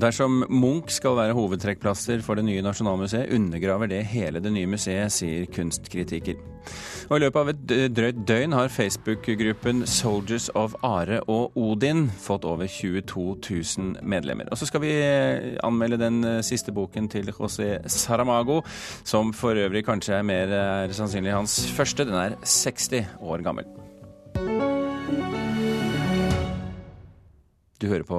Dersom Munch skal være hovedtrekkplasser for det nye Nasjonalmuseet, undergraver det hele det nye museet, sier kunstkritiker. Og I løpet av et drøyt døgn har Facebook-gruppen Soldiers of Are og Odin fått over 22 000 medlemmer. Og så skal vi eh, anmelde den eh, siste boken til José Saramago, som for øvrig kanskje er mer er sannsynlig hans første. Den er 60 år gammel. Du hører på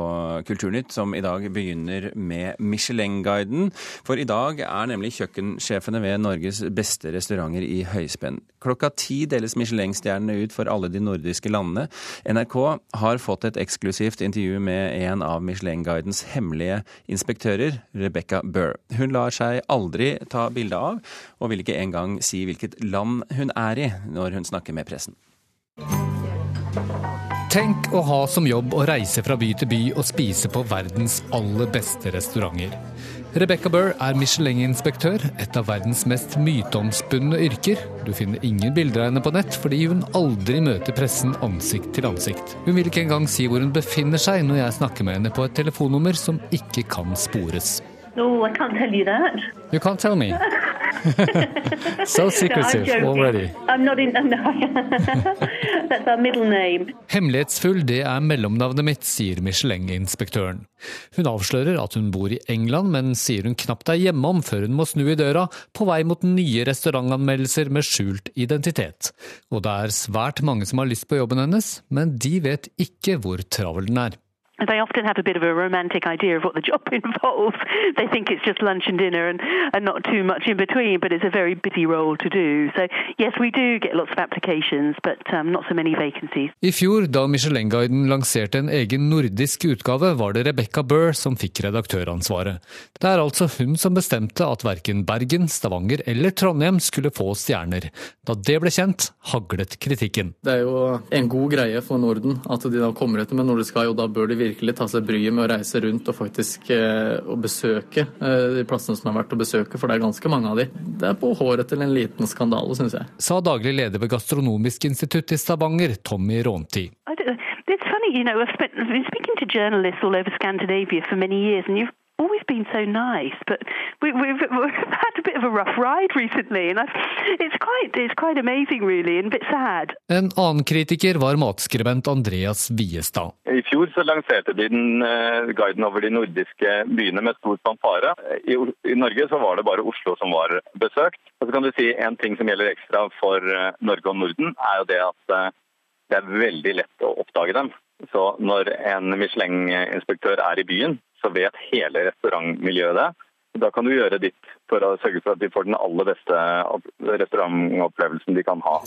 Kulturnytt, som i dag begynner med Michelin-guiden. For i dag er nemlig kjøkkensjefene ved Norges beste restauranter i høyspenn. Klokka ti deles Michelin-stjernene ut for alle de nordiske landene. NRK har fått et eksklusivt intervju med en av Michelin-guidens hemmelige inspektører, Rebecca Burr. Hun lar seg aldri ta bilde av, og vil ikke engang si hvilket land hun er i når hun snakker med pressen. Tenk å ha som jobb å reise fra by til by og spise på verdens aller beste restauranter. Rebecca Burr er Michelin-inspektør, et av verdens mest myteomspunne yrker. Du finner ingen bilder av henne på nett fordi hun aldri møter pressen ansikt til ansikt. Hun vil ikke engang si hvor hun befinner seg når jeg snakker med henne på et telefonnummer som ikke kan spores. Oh, I can't tell you that. You can't tell me. so secretive no, already. I'm not in, no. That's our middle name. Hemmelighetsfull, det er mellomnavnet mitt, sier Michelin-inspektøren. Hun avslører at hun bor i England, men sier hun knapt er hjemom før hun må snu i døra, på vei mot nye restaurantanmeldelser med skjult identitet. Og det er svært mange som har lyst på jobben hennes, men de vet ikke hvor travel den er. They often have a bit of a romantic idea of what the job involves. They think it's just lunch and dinner and, and not too much in between, but it's a very busy role to do. So yes, we do get lots of applications, but um, not so many vacancies. I fjor, da Michelin-guiden lanserte en egen nordisk utgave, var det Rebecca Burr som fikk redaktøransvaret. Det er altså hun som bestemte at verken Bergen, Stavanger eller Trondheim skulle få stjerner. Da det ble kjent, haglet kritikken. Det er jo en god greie for Norden at de da kommer etter med Nordisk Guide, og da bør de virkelig virkelig ta seg bryet med å reise rundt og faktisk eh, å besøke eh, de plassene som er verdt å besøke, for det er ganske mange av de. Det er på håret til en liten skandale, syns jeg. Sa daglig leder ved Gastronomisk institutt i Stavanger, Tommy Rånti. It's funny, you know, I've, spent, been speaking to journalists all over Scandinavia for many years, and you've always been so nice, but we, have had a bit of a rough ride recently, and it's quite, it's quite amazing, really, and a bit sad. En annen kritiker var matskribent Andreas Viestad. I fjor så lanserte de den uh, guiden over de nordiske byene med stor fanfare. I, I, Norge så var det bare Oslo som var besøkt. Og så kan du si En ting som gjelder ekstra for uh, Norge og Norden, er jo det at uh, det er veldig lett å oppdage dem. Så når en Michelin-inspektør er i byen, så vet hele restaurantmiljøet det. Da kan du gjøre ditt for å sørge for at de får den aller beste restaurantopplevelsen de kan ha.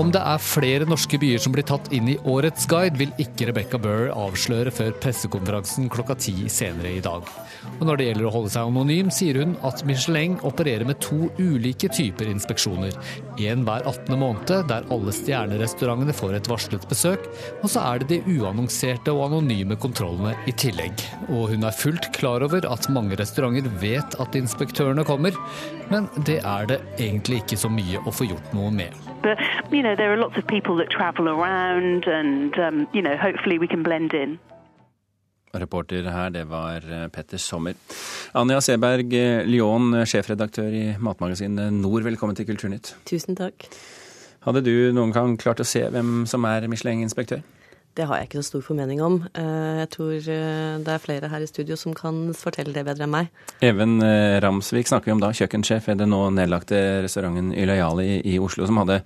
Om det er flere norske byer som blir tatt inn i årets guide, vil ikke Rebecca Burr avsløre før pressekonferansen klokka ti senere i dag. Og når det gjelder å holde seg anonym, sier hun at Michelin opererer med to ulike typer inspeksjoner. En hver 18. måned, der alle stjernerestaurantene får et varslet besøk. Og så er det de uannonserte og anonyme kontrollene i tillegg. Og hun er fullt klar over at mange restauranter vet at inspektørene kommer, men det er det egentlig ikke så mye å få gjort noe med. But, you know, there are lots of people that travel around and, um, you know, hopefully we can blend in. Reporter her, det var eh, Petter Sommer. Anja Seberg eh, Lyon, eh, sjefredaktør i matmagasinet Nord, velkommen til Kulturnytt. Tusen takk. Hadde du noen gang klart å se hvem som er Michelin-inspektør? Det har jeg ikke så stor formening om. Eh, jeg tror eh, det er flere her i studio som kan fortelle det bedre enn meg. Even eh, Ramsvik snakker vi om da, kjøkkensjef ved den nå nedlagte restauranten Ylajali i Oslo, som hadde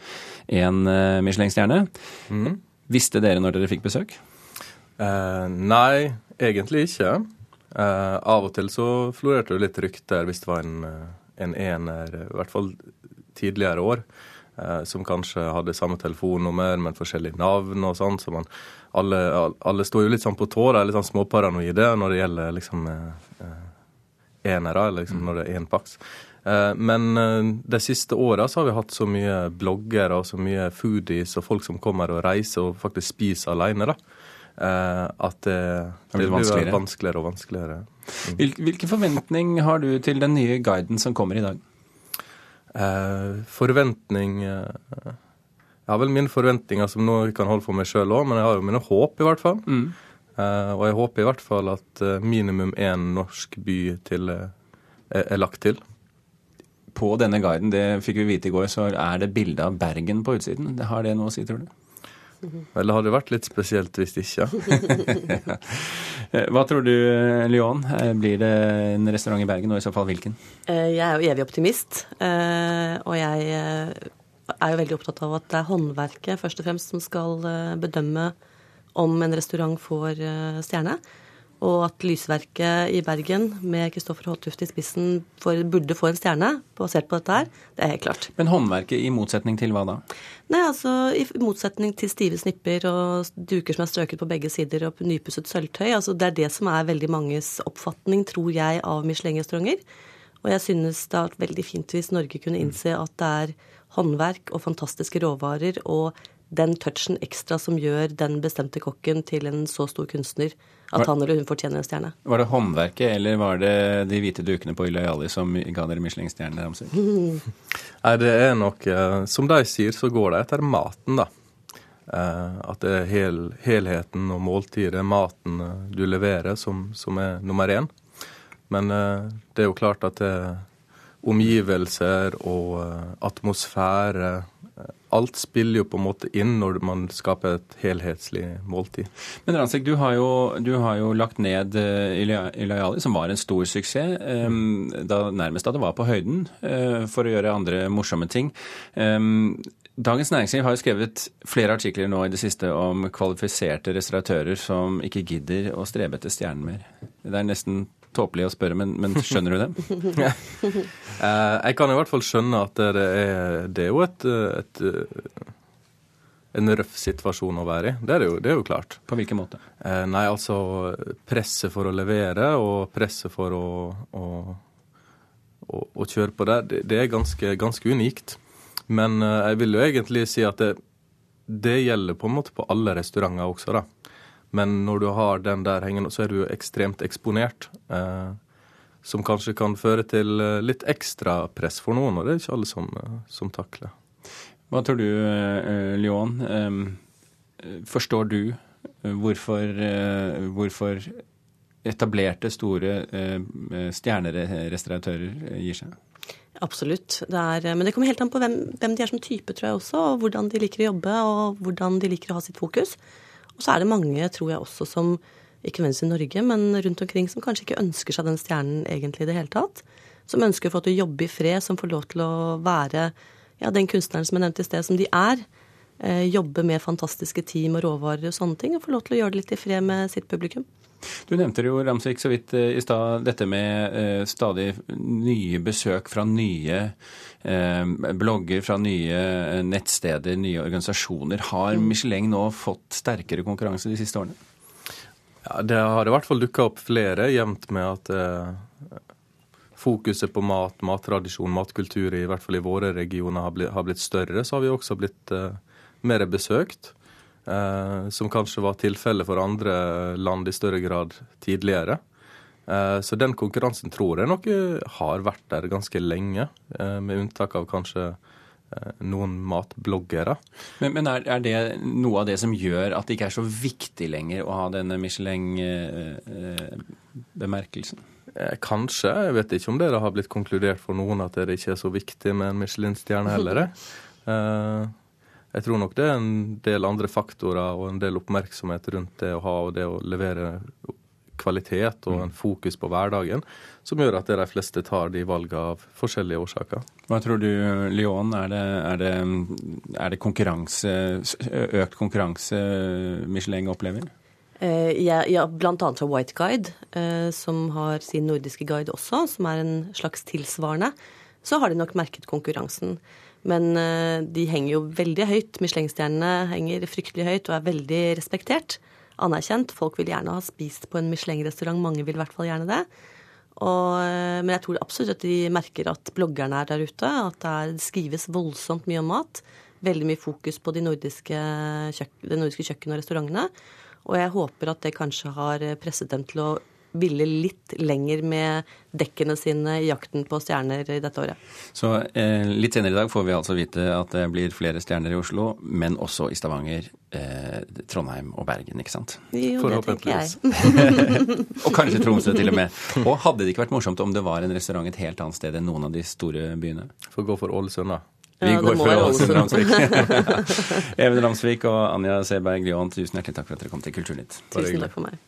én Michelin-stjerne. Mm. Visste dere når dere fikk besøk? Eh, nei, egentlig ikke. Eh, av og til så florerte det litt rykter hvis det var en, en ener, i hvert fall tidligere år som kanskje hadde samme telefonnummer, men forskjellige navn og sånn. Så man alle, alle, står jo litt sånn på tå, de er litt sånn småparanoide når det gjelder liksom eh, enere, eller liksom når det er én paks. men eh, de siste åra har vi hatt så mye bloggere og så mye foodies og folk som kommer og reiser og faktisk spiser alene, da. Eh, at det, det blir vanskeligere. vanskeligere og vanskeligere. Mm. Hvilken forventning har du til den nye guiden som kommer i dag? Eh, forventning eh, jeg har vel mine forventninger som nå kan holde for meg sjøl òg, men jeg har jo mine håp, i hvert fall. Mm. Eh, og jeg håper i hvert fall at eh, minimum én norsk by til er, er lagt til. På denne guiden, det fikk vi vite i går, så er det bilde av Bergen på utsiden. Har det noe å si, tror du? Vel, det vært litt spesielt hvis ikke. Hva tror du, Lyon? Blir det en restaurant i Bergen, og i så fall hvilken? Jeg er jo evig optimist, og jeg er jo veldig opptatt av at det er håndverket først og fremst som skal eh, bedømme om en restaurant får eh, stjerne. Og at Lysverket i Bergen med Kristoffer Håtuft i spissen for, burde få en stjerne basert på dette her, det er helt klart. Men håndverket i motsetning til hva da? Nei, altså I motsetning til stive snipper og duker som er strøket på begge sider og nypusset sølvtøy. altså Det er det som er veldig manges oppfatning, tror jeg, av Michelin-restauranter. Og jeg synes det vært veldig fint hvis Norge kunne innse at det er håndverk og fantastiske råvarer og den touchen ekstra som gjør den bestemte kokken til en så stor kunstner at han eller hun fortjener en stjerne. Var det håndverket, eller var det de hvite dukene på Ylajali som ga dere Michelin-stjerne, Ramsøy? Nei, det er nok eh, Som de sier, så går det etter maten, da. Eh, at det er hel, helheten og måltidet, maten eh, du leverer, som, som er nummer én. Men det er jo klart at det, omgivelser og eh, atmosfære. Eh, alt spiller jo på en måte inn når man skaper et helhetslig måltid. Men Ransik, du har jo, du har jo lagt ned eh, Ilayali, som var en stor suksess, da, nærmest da det var på høyden, for å gjøre andre morsomme ting. Dagens Næringsliv har jo skrevet flere artikler nå i det siste om kvalifiserte restauratører som ikke gidder å strebe etter stjernen mer. Det er nesten tåpelig å spørre, men, men skjønner du det? Eh, jeg kan i hvert fall skjønne at det er, det er jo et, et, en røff situasjon å være i. Det er, jo, det er jo klart. På hvilken måte? Eh, nei, altså presset for å levere og presset for å, å, å, å kjøre på der, det, det er ganske, ganske, unikt. Men eh, jeg vil jo egentlig si at det, det gjelder på en måte på alle restauranter også, da. Men når du har den der hengende, så er du jo ekstremt eksponert. Eh, som kanskje kan føre til eh, litt ekstra press for noen, og det er ikke alle som, eh, som takler. Hva tror du, eh, Lyon? Forstår du hvorfor, hvorfor etablerte, store stjernerestauratører gir seg? Absolutt. Det er, men det kommer helt an på hvem, hvem, de er som type, tror jeg også, og hvordan de liker å jobbe, og hvordan de liker å ha sitt fokus. Og så er det mange, tror jeg også, som ikke nødvendigvis i Norge, men rundt omkring som kanskje ikke ønsker seg den stjernen egentlig i det hele tatt. Som ønsker å få til å jobbe i fred, som får lov til å være ja, den kunstneren som jeg nevnte i sted, som de er. Eh, jobbe med fantastiske team og råvarer og sånne ting, og få lov til å gjøre det litt i fred med sitt publikum. Du nevnte jo Ramsvik så vidt eh, i stad dette med eh, stadig nye besøk fra nye eh, blogger, fra nye nettsteder, nye organisasjoner. Har mm. Michelin nå fått sterkere konkurranse de siste årene? Ja, Det har i hvert fall dukka opp flere, jevnt med at eh, fokuset på mat, mattradisjon, matkultur, i hvert fall i våre regioner, har blitt, har blitt større. Så har vi også blitt eh, mer besøkt. Eh, som kanskje var tilfellet for andre land i større grad tidligere. Eh, så den konkurransen tror jeg nok har vært der ganske lenge, eh, med unntak av kanskje noen matbloggere. Men, men er, er, det noe av det som gjør at det ikke er så viktig lenger å ha denne Michelin-bemerkelsen? Kanskje. Jeg vet ikke om det har blitt konkludert for noen at det ikke er så viktig med en Michelin-stjerne heller. Jeg tror nok det er en del andre faktorer og en del oppmerksomhet rundt det å ha og det å levere kvalitet og en fokus på hverdagen, som gjør at de fleste tar de valgene av forskjellige årsaker. Hva tror du, Lyon, er det, er det, er det konkurranse, økt konkurranse Michelin opplever? Eh, ja, ja, blant annet fra White Guide, eh, som har sin nordiske guide også, som er en slags tilsvarende. Så har de nok merket konkurransen. Men eh, de henger jo veldig høyt. Michelin-stjernene henger fryktelig høyt og er veldig respektert. Anerkjent. Folk vil gjerne ha spist på en Michelin-restaurant. Mange vil i hvert fall gjerne det. Og, eh, men jeg tror absolutt at de merker at bloggerne er der ute. At det, skrives voldsomt mye om mat. Veldig mye fokus på de nordiske, kjøkken, det nordiske kjøkkenet og restaurantene. Og jeg håper at det kanskje har presset dem til å ville litt lenger med dekkene sine i jakten på stjerner i dette året. Så eh, litt senere i dag får vi altså vite at det blir flere stjerner i Oslo, men også i Stavanger, eh, Trondheim og Bergen, ikke sant? Jo, det tenker jeg. og kanskje Tromsø til og med. Og hadde det ikke vært morsomt om det var en restaurant et helt annet sted enn noen av de store byene? Får gå for Ålesund, da. Vi ja, går for Ålesund Ramsvik. Even Ramsvik og Anja Seberg Lyon, tusen hjertelig takk for at dere kom til Kulturnytt. Tusen takk for meg.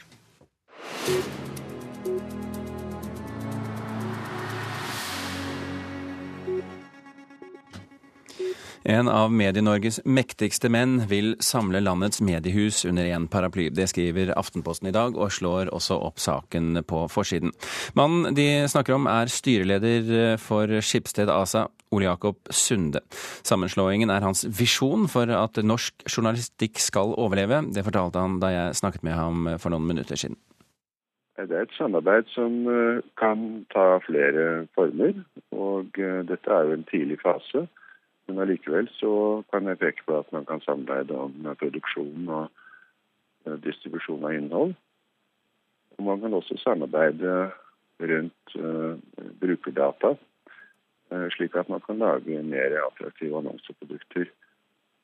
En av Medie-Norges mektigste menn vil samle landets mediehus under én paraply. Det skriver Aftenposten i dag, og slår også opp saken på forsiden. Mannen de snakker om er styreleder for Skipsted ASA, Ole Jakob Sunde. Sammenslåingen er hans visjon for at norsk journalistikk skal overleve. Det fortalte han da jeg snakket med ham for noen minutter siden. Det er et samarbeid som eh, kan ta flere former, og eh, dette er jo en tidlig fase. Men allikevel så kan jeg peke på at man kan samarbeide om produksjon og eh, distribusjon av innhold. Og man kan også samarbeide rundt uh, brukerdata, uh, slik at man kan lage mer attraktive annonseprodukter.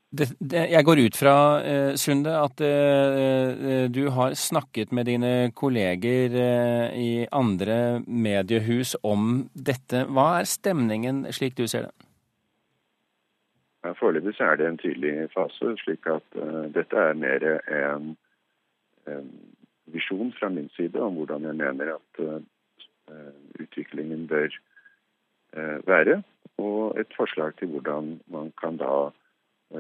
Det, det, jeg går ut fra, uh, Sunde, at du har snakket med dine kolleger i andre mediehus om dette. Hva er stemningen slik du ser det? Foreløpig er det en tydelig fase, slik at uh, dette er mer en, en, visjon fra min side om hvordan jeg mener at uh, utviklingen bør være, og et forslag til hvordan man kan da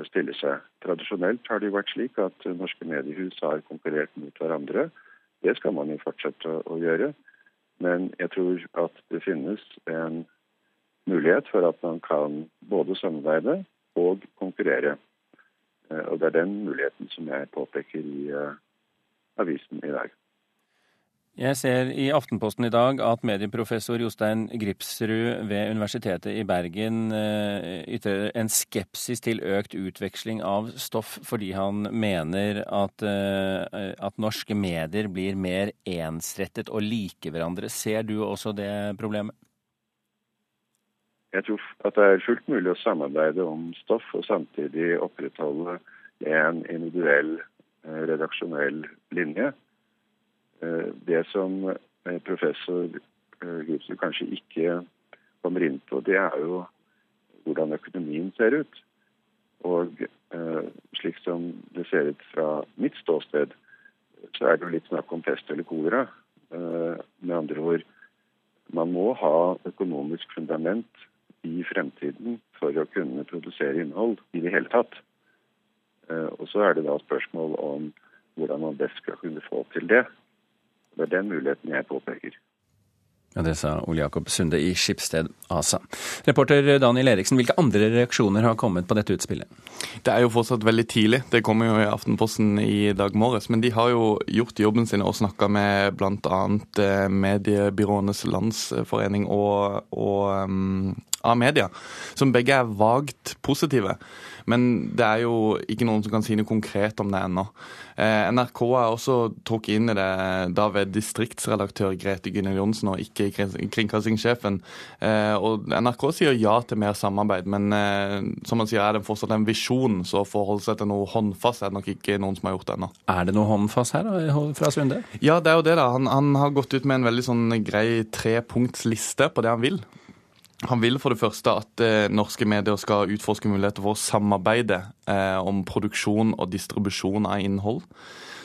stille seg. Tradisjonelt har det jo vært slik at norske mediehus har konkurrert mot hverandre. Det skal man jo fortsette å gjøre. Men jeg tror at det finnes en mulighet for at man kan både samarbeide og konkurrere. Eh, og Det er den muligheten som jeg påpeker i uh, avisen i dag. Jeg ser i Aftenposten i dag at medieprofessor Jostein Gripsrud ved Universitetet i Bergen uh, ytrer en skepsis til økt utveksling av stoff, fordi han mener at, at norske medier blir mer ensrettet og like hverandre. Ser du også det problemet? Jeg tror at det er fullt mulig å samarbeide om stoff og samtidig opprettholde en individuell eh, redaksjonell linje. Eh, det som eh, professor Gipsrud kanskje ikke kommer inn på, det er jo hvordan økonomien ser ut. Og slik som det ser ut fra mitt ståsted, så er det jo litt snakk om pest eller kolera. Med andre ord, man må ha økonomisk fundament i fremtiden for å kunne produsere innhold i det hele tatt. Eh, og så er det da spørsmål om hvordan man best skal kunne få til det. Det er den muligheten jeg påpeker. Ja, Det sa Ole Jakob Sunde i Skipsted ASA. Reporter Daniel Eriksen, hvilke andre reaksjoner har kommet på dette utspillet? Det er jo fortsatt veldig tidlig. Det kommer jo i Aftenposten i dag morges. Men de har jo gjort jobben sin og snakka med bl.a. Eh, Mediebyråenes Landsforening og, og um, av media, som begge er vagt positive. Men det er jo ikke noen som kan si noe konkret om det ennå. Eh, NRK er også trukket inn i det da ved distriktsredaktør Grete Gynnel Johnsen, og ikke kringkastingssjefen. Eh, og NRK sier ja til mer samarbeid, men eh, som man sier, er det fortsatt en visjon, så å forholde seg til noe håndfast er det nok ikke noen som har gjort det ennå. Er det noe håndfast her da, fra Sunde? Ja, det er jo det. da. Han, han har gått ut med en veldig sånn grei trepunktsliste på det han vil. Han vil for det første at eh, norske medier skal utforske muligheter for å samarbeide eh, om produksjon og distribusjon av innhold.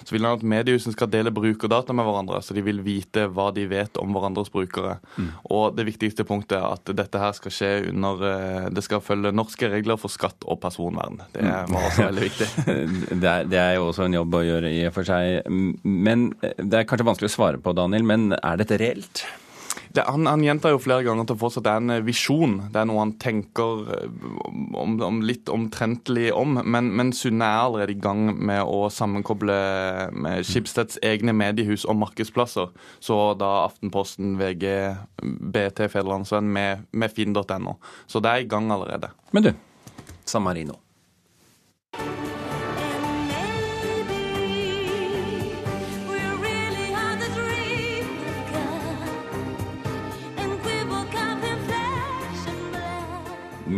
Så vil han at mediehusene skal dele brukerdata med hverandre, så de vil vite hva de vet om hverandres brukere. Mm. Og det viktigste punktet er at dette her skal skje under eh, Det skal følge norske regler for skatt og personvern. Det mm. var også veldig viktig. det, er, det er jo også en jobb å gjøre i og for seg. Men eh, Det er kanskje vanskelig å svare på, Daniel, men er dette reelt? Det, han, han gjentar jo flere ganger at det fortsatt er en eh, visjon. Det er noe han tenker eh, om, om litt omtrentlig om. Men, men Sunne er allerede i gang med å sammenkoble med Skipsteds egne mediehus og markedsplasser. Så da Aftenposten, VG, BT, Federlandsvenn med, med finn.no. Så det er i gang allerede. Men du, San Marino.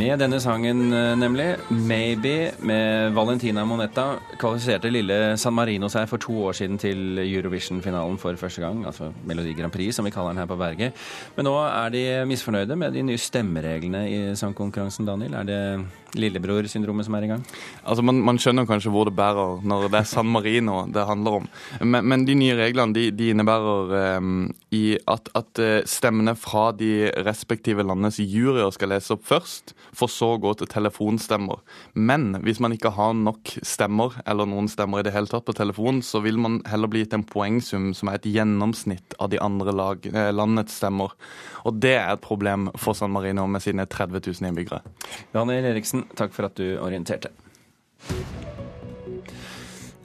Med denne sangen, eh, nemlig, 'Maybe', med Valentina Monetta, kvalifiserte lille San Marino seg for to år siden til Eurovision-finalen for første gang. Altså Melodi Grand Prix, som vi kaller den her på Berget. Men nå er de misfornøyde med de nye stemmereglene i sangkonkurransen, Daniel. Er det lillebror-syndromet som er i gang? Altså, man, man, skjønner kanskje hvor det bærer når det er San Marino det handler om. Men, men de nye reglene de, de innebærer um, i at, at, eh, stemmene fra de respektive landenes juryer skal leses opp først, for så å gå til telefonstemmer. Men hvis man ikke har nok stemmer, eller noen stemmer i det hele tatt på telefon, så vil man heller bli gitt en poengsum som er et gjennomsnitt av de andre lag, eh, landets stemmer. Og det er et problem for San Marino med sine 30 000 innbyggere. Daniel Eriksen, takk for at du orienterte.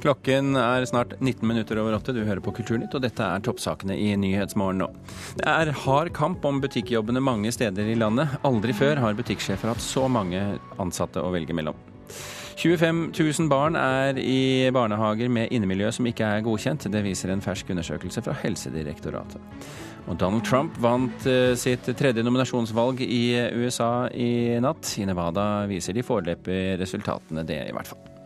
Klokken er snart 19 minutter over åtte. Du hører på Kulturnytt, og dette er toppsakene i Nyhetsmorgen nå. Det er hard kamp om butikkjobbene mange steder i landet. Aldri før har butikksjefer hatt så mange ansatte å velge mellom. 25 000 barn er i barnehager med innemiljø som ikke er godkjent. Det viser en fersk undersøkelse fra Helsedirektoratet. Og Donald Trump vant eh, sitt tredje nominasjonsvalg i USA i natt. I Nevada viser de foreløpige resultatene det, i hvert fall.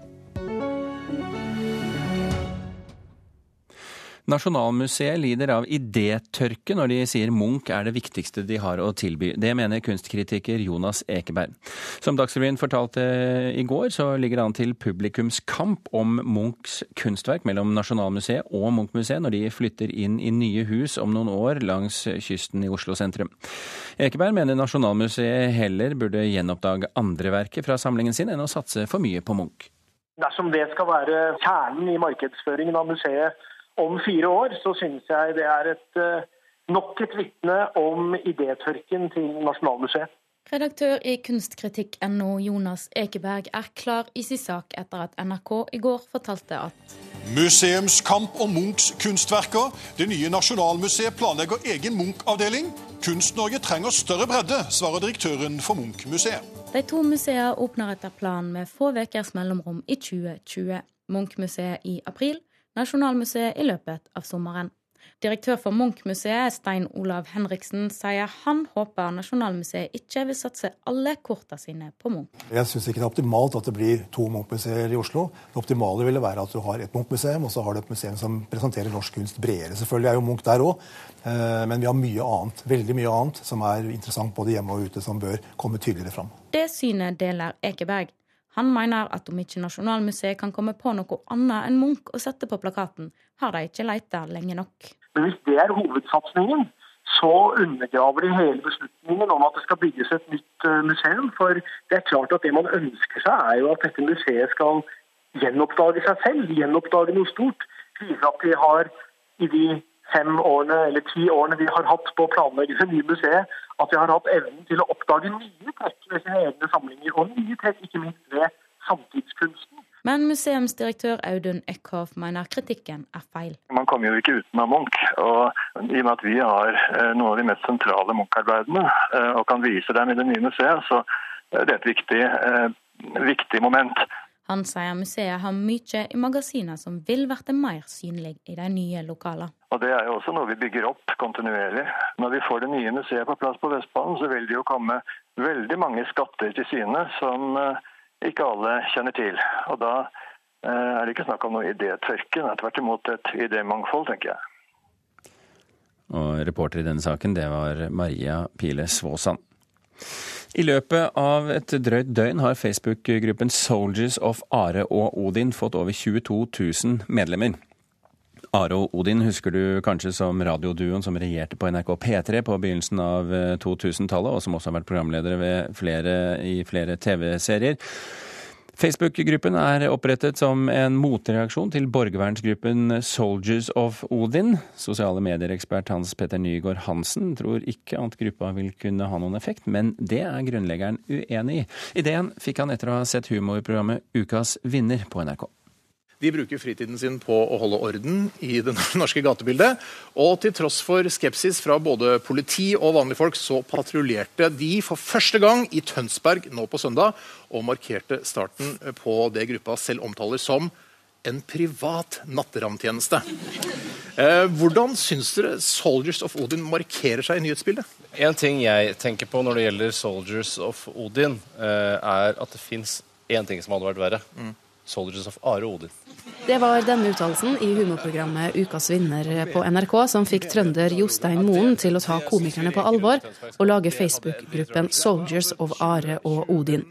Nasjonalmuseet lider av idétørke når de sier Munch er det viktigste de har å tilby. Det mener kunstkritiker Jonas Ekeberg. Som Dagsrevyen fortalte i går, så ligger det an til publikumskamp om Munchs kunstverk mellom Nasjonalmuseet og Munch-museet når de flytter inn i nye hus om noen år langs kysten i Oslo sentrum. Ekeberg mener Nasjonalmuseet heller burde gjenoppdage andre verker fra samlingen sin enn å satse for mye på Munch. Dersom det skal være kjernen i markedsføringen av museet om fire år, så synes jeg det er et, eh, nok et vitne om idétørken til Nasjonalmuseet. Redaktør i kunstkritikk.no Jonas Ekeberg er klar i sin sak etter at NRK i går fortalte at Museumskamp om Munchs kunstverker. Det nye Nasjonalmuseet planlegger egen Munch-avdeling. Kunst-Norge trenger større bredde, svarer direktøren for Munch-museet. De to museene åpner etter planen med få ukers mellomrom i 2020. Munch-museet i april Nasjonalmuseet i løpet av sommeren. Direktør for Munch-museet, Stein Olav Henriksen, sier han håper Nasjonalmuseet ikke vil satse alle kortene sine på Munch. Jeg syns ikke det er optimalt at det blir to Munch-museer i Oslo. Det optimale ville være at du har et Munch-museum, og så har du et museum som presenterer norsk kunst bredere. Selvfølgelig er jo Munch der òg, eh, men vi har mye annet, veldig mye annet som er interessant både hjemme og ute, som bør komme tydeligere fram. Det synet deler Ekeberg. Han mener at om ikke Nasjonalmuseet kan komme på noe annet enn Munch å sette på plakaten, har de ikke leita lenge nok. Men hvis det er hovedsatsingen, så undergraver de hele beslutningen om at det skal bygges et nytt eh, museum. For det er klart at det man ønsker seg, er jo at dette museet skal gjenoppdage seg selv. Gjenoppdage noe stort. Vise at de har i de fem årene eller ti årene vi har hatt på å planlegge det nye museet, at vi har hatt evnen til å oppdage nye trekk ved sine egne samlinger, og nye trekk ikke minst ved samtidskunsten. Men museumsdirektør Audun Eckhoff mener kritikken er feil. Man kommer jo ikke utenom Munch. og I og med at vi har eh, noen av de mest sentrale Munch-arbeidene eh, og kan vise dem i det nye museet, så er det et viktig, eh, viktig moment. Han sier museet har mye i magasiner som vil bli mer synlig i de nye lokalene. Og Det er jo også noe vi bygger opp kontinuerlig. Når vi får det nye museet på plass på Vestbanen, så vil det jo komme veldig mange skatter til syne som eh, ikke alle kjenner til. Og Da eh, er det ikke snakk om noe idétørke, men tvert imot et idémangfold, tenker jeg. Og Reporter i denne saken, det var Maria Pile Svåsand. I løpet av et drøyt døgn har Facebook-gruppen Soldiers of Are og Odin fått over 22 000 medlemmer. Are og Odin husker du kanskje som radioduoen som regjerte på NRK P3 på begynnelsen av 2000-tallet, og som også har vært programledere flere, i flere TV-serier. Facebook-gruppen er opprettet som en motreaksjon til borgervernsgruppen Soldiers of Odin. Sosiale medier-ekspert Hans Petter Nygaard Hansen tror ikke at gruppa vil kunne ha noen effekt, men det er grunnleggeren uenig i. Ideen fikk han etter å ha sett humorprogrammet Ukas vinner på NRK. De bruker fritiden sin på å holde orden i det norske gatebildet. Og til tross for skepsis fra både politi og vanlige folk, så patruljerte de for første gang i Tønsberg nå på søndag, og markerte starten på det gruppa selv omtaler som en privat natteravntjeneste. Eh, hvordan syns dere Soldiers of Odin markerer seg i nyhetsbildet? En ting jeg tenker på når det gjelder Soldiers of Odin, eh, er at det fins én ting som hadde vært verre. Mm. Soldiers of Are Odin. Det var denne uttalelsen i humorprogrammet Ukas vinner på NRK som fikk trønder Jostein Moen til å ta komikerne på alvor og lage Facebook-gruppen Soldiers of Are og Odin.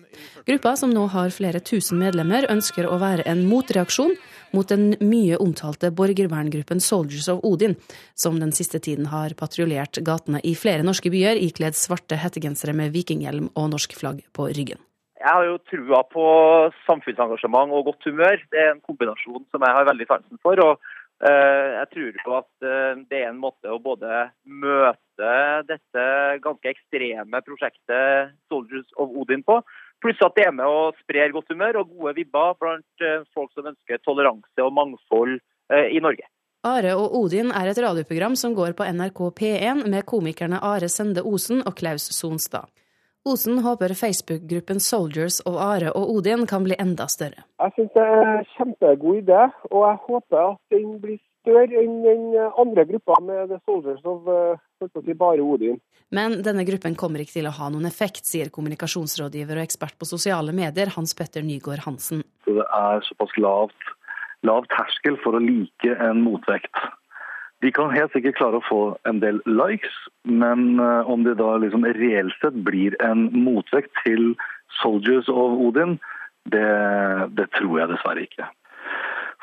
Gruppa, som nå har flere tusen medlemmer, ønsker å være en motreaksjon mot den mye omtalte borgerverngruppen Soldiers of Odin, som den siste tiden har patruljert gatene i flere norske byer ikledd svarte hettegensere med vikinghjelm og norsk flagg på ryggen. Jeg har jo trua på samfunnsengasjement og godt humør. Det er en kombinasjon som jeg har veldig sansen for. og uh, Jeg tror på at uh, det er en måte å både møte dette ganske ekstreme prosjektet Soldiers of Odin på, pluss at det er med å spre godt humør og gode vibber blant uh, folk som ønsker toleranse og mangfold i Norge. Are og Odin er et radioprogram som går på NRK P1 med komikerne Are Sende Osen og Klaus Sonstad. Osen håper Facebook-gruppen Soldiers of Are og Odin kan bli enda større. Jeg syns det er en kjempegod idé, og jeg håper at den blir større enn den andre gruppa med The Soldiers of si, bare Odin. Men denne gruppen kommer ikke til å ha noen effekt, sier kommunikasjonsrådgiver og ekspert på sosiale medier Hans Petter Nygaard Hansen. Så det er såpass lavt, lav terskel for å like en motvekt. De kan helt sikkert klare å få en del likes, men eh, om det da liksom reelt sett blir en motvekt til Soldiers of Odin, det, det tror jeg dessverre ikke.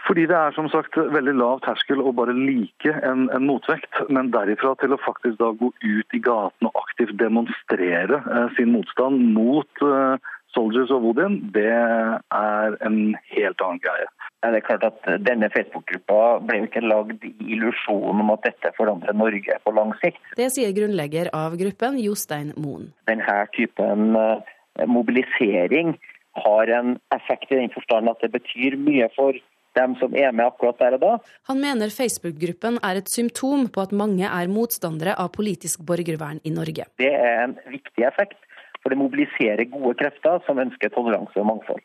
Fordi det er som sagt veldig lav terskel å bare like en, en, motvekt, men derifra til å faktisk da gå ut i gaten og aktivt demonstrere eh, sin motstand mot eh, Soldiers of Odin, det er en helt annen greie er klart at Denne Facebook-gruppa ble jo ikke lagd i illusjonen om at dette forandrer Norge på lang sikt. Det sier grunnlegger av gruppen, Jostein Moen. Denne typen eh, mobilisering har en effekt i den forstand at det betyr mye for dem som er med akkurat der og da. Han mener Facebook-gruppen er et symptom på at mange er motstandere av politisk borgervern i Norge. Det er en viktig effekt, for det mobiliserer gode krefter som ønsker toleranse og mangfold.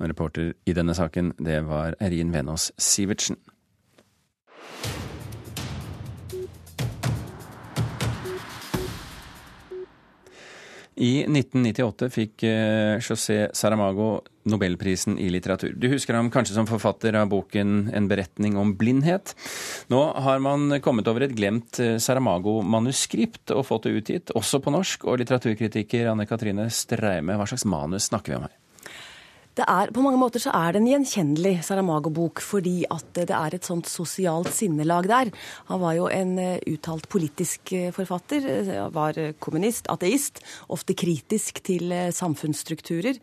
Og reporter i denne saken, det var Erin Venås Sivertsen. I 1998 fikk eh, José Saramago nobelprisen i litteratur. Du husker ham kanskje som forfatter av boken 'En beretning om blindhet'. Nå har man kommet over et glemt eh, Saramago-manuskript og fått det utgitt, også på norsk. Og litteraturkritiker Anne Katrine Streime, hva slags manus snakker vi om her? Er, på mange måter så er det en gjenkjennelig Saramago-bok, fordi at det er et sånt sosialt sinnelag der. Han var jo en eh, uttalt politisk eh, forfatter. Eh, var kommunist, ateist, ofte kritisk til samfunnsstrukturer.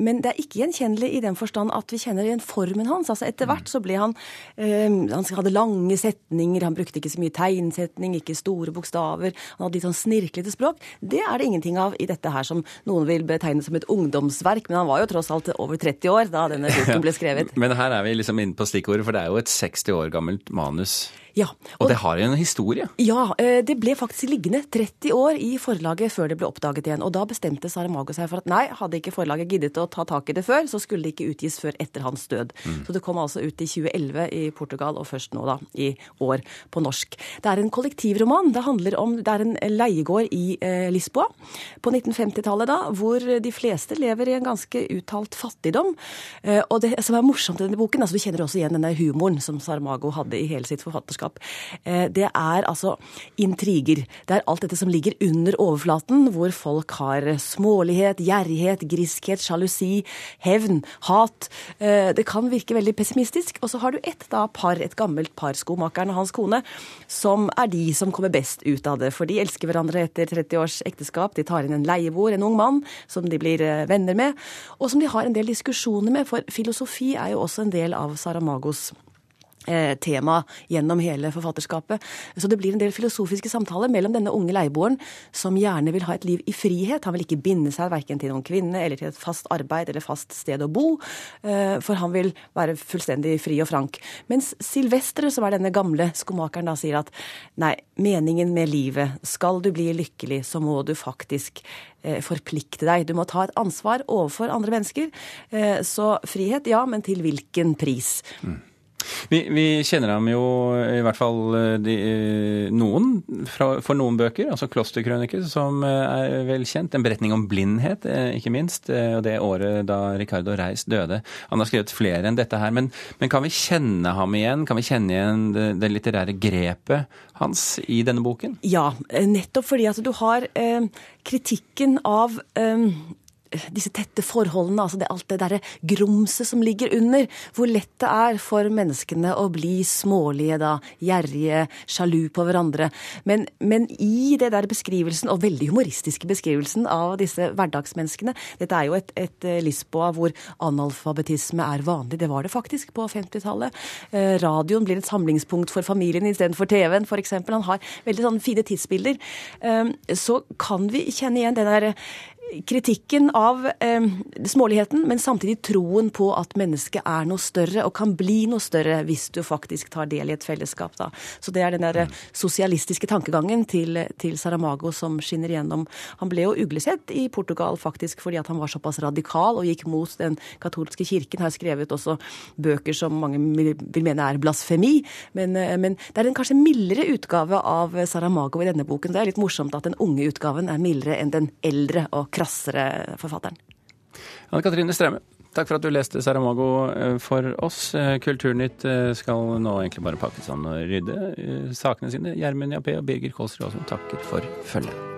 Men det er ikke gjenkjennelig i den forstand at vi kjenner igjen formen hans. Altså Etter hvert så ble han Han hadde lange setninger, han brukte ikke så mye tegnsetning, ikke store bokstaver. Han hadde litt sånn snirklete språk. Det er det ingenting av i dette her som noen vil betegne som et ungdomsverk, men han var jo tross alt alt over 30 år da denne boken ble skrevet. Men her er vi liksom inne på stikkordet, for det er jo et 60 år gammelt manus. Ja. Og, og det har en historie? Ja, eh, det ble faktisk liggende 30 år i forlaget før det ble oppdaget igjen. Og da bestemte Saramago seg for at nei, hadde ikke forlaget giddet å ta tak i det før, så skulle det ikke utgis før etter hans død. Mm. Så det kom altså ut i 2011 i Portugal, og først nå, da, i år på norsk. Det er en kollektivroman. Det handler om Det er en leiegård i eh, Lisboa på 1950-tallet, da, hvor de fleste lever i en ganske uttalt fattigdom. Eh, og det som er morsomt i denne boken, altså du kjenner også igjen denne humoren som Saramago hadde i hele sitt forfatterskap ekteskap. Eh, det er altså intriger. Det er alt dette som ligger under overflaten, hvor folk har smålighet, gjerrighet, griskhet, sjalusi, hevn, hat. Eh, det kan virke veldig pessimistisk. Og så har du ett da, par, et gammelt par, skomakeren og hans kone, som er de som kommer best ut av det. For de elsker hverandre etter 30 års ekteskap. De tar inn en leieboer, en ung mann, som de blir eh, venner med, og som de har en del diskusjoner med, for filosofi er jo også en del av Saramagos tema gjennom hele forfatterskapet. Så det blir en del filosofiske samtaler mellom denne unge leieboeren, som gjerne vil ha et liv i frihet. Han vil ikke binde seg verken til noen kvinne eller til et fast arbeid eller fast sted å bo, eh, for han vil være fullstendig fri og frank. Mens Silvestre, som er denne gamle skomakeren, da sier at nei, meningen med livet, skal du bli lykkelig, så må du faktisk eh, forplikte deg. Du må ta et ansvar overfor andre mennesker. Så frihet, ja, men til hvilken pris? Mm. Vi, vi, kjenner ham jo i hvert fall eh, de, eh, noen fra, for noen bøker, altså 'Klosterkrøniker', som eh, er vel kjent. En beretning om blindhet, ikke minst. Og det året da Ricardo Reis døde. Han har skrevet flere enn dette her. Men, men kan vi kjenne ham igjen? Kan vi kjenne igjen det, det, litterære grepet hans i denne boken? Ja, nettopp fordi at du har eh, kritikken av eh, disse tette forholdene, altså det, alt det derre grumset som ligger under. Hvor lett det er for menneskene å bli smålige da, gjerrige, sjalu på hverandre. Men, men, i det der beskrivelsen, og veldig humoristiske beskrivelsen av disse hverdagsmenneskene Dette er jo et, et eh, Lisboa hvor analfabetisme er vanlig. Det var det faktisk på 50-tallet. Eh, radioen blir et samlingspunkt for familien istedenfor TV-en, f.eks. Han har veldig sånne fine tidsbilder. Eh, så kan vi kjenne igjen det der kritikken av eh, småligheten, men samtidig troen på at mennesket er noe større og kan bli noe større hvis du faktisk tar del i et fellesskap. Da. Så det er den der sosialistiske tankegangen til, til, Saramago som skinner igjennom. Han ble jo uglesett i Portugal faktisk fordi at han var såpass radikal og gikk mot den katolske kirken. Har skrevet også bøker som mange vil mene er blasfemi, men, eh, men det er en kanskje mildere utgave av Saramago i denne boken. Det er litt morsomt at den unge utgaven er mildere enn den eldre og krassere forfatteren. Anne Katrine Strømme, takk for at du leste Saramago eh, for oss. Eh, Kulturnytt eh, skal nå egentlig bare pakke sammen og rydde sakene sine. Gjermund Jappé og Birger Kolsrud Aasund takker for følget.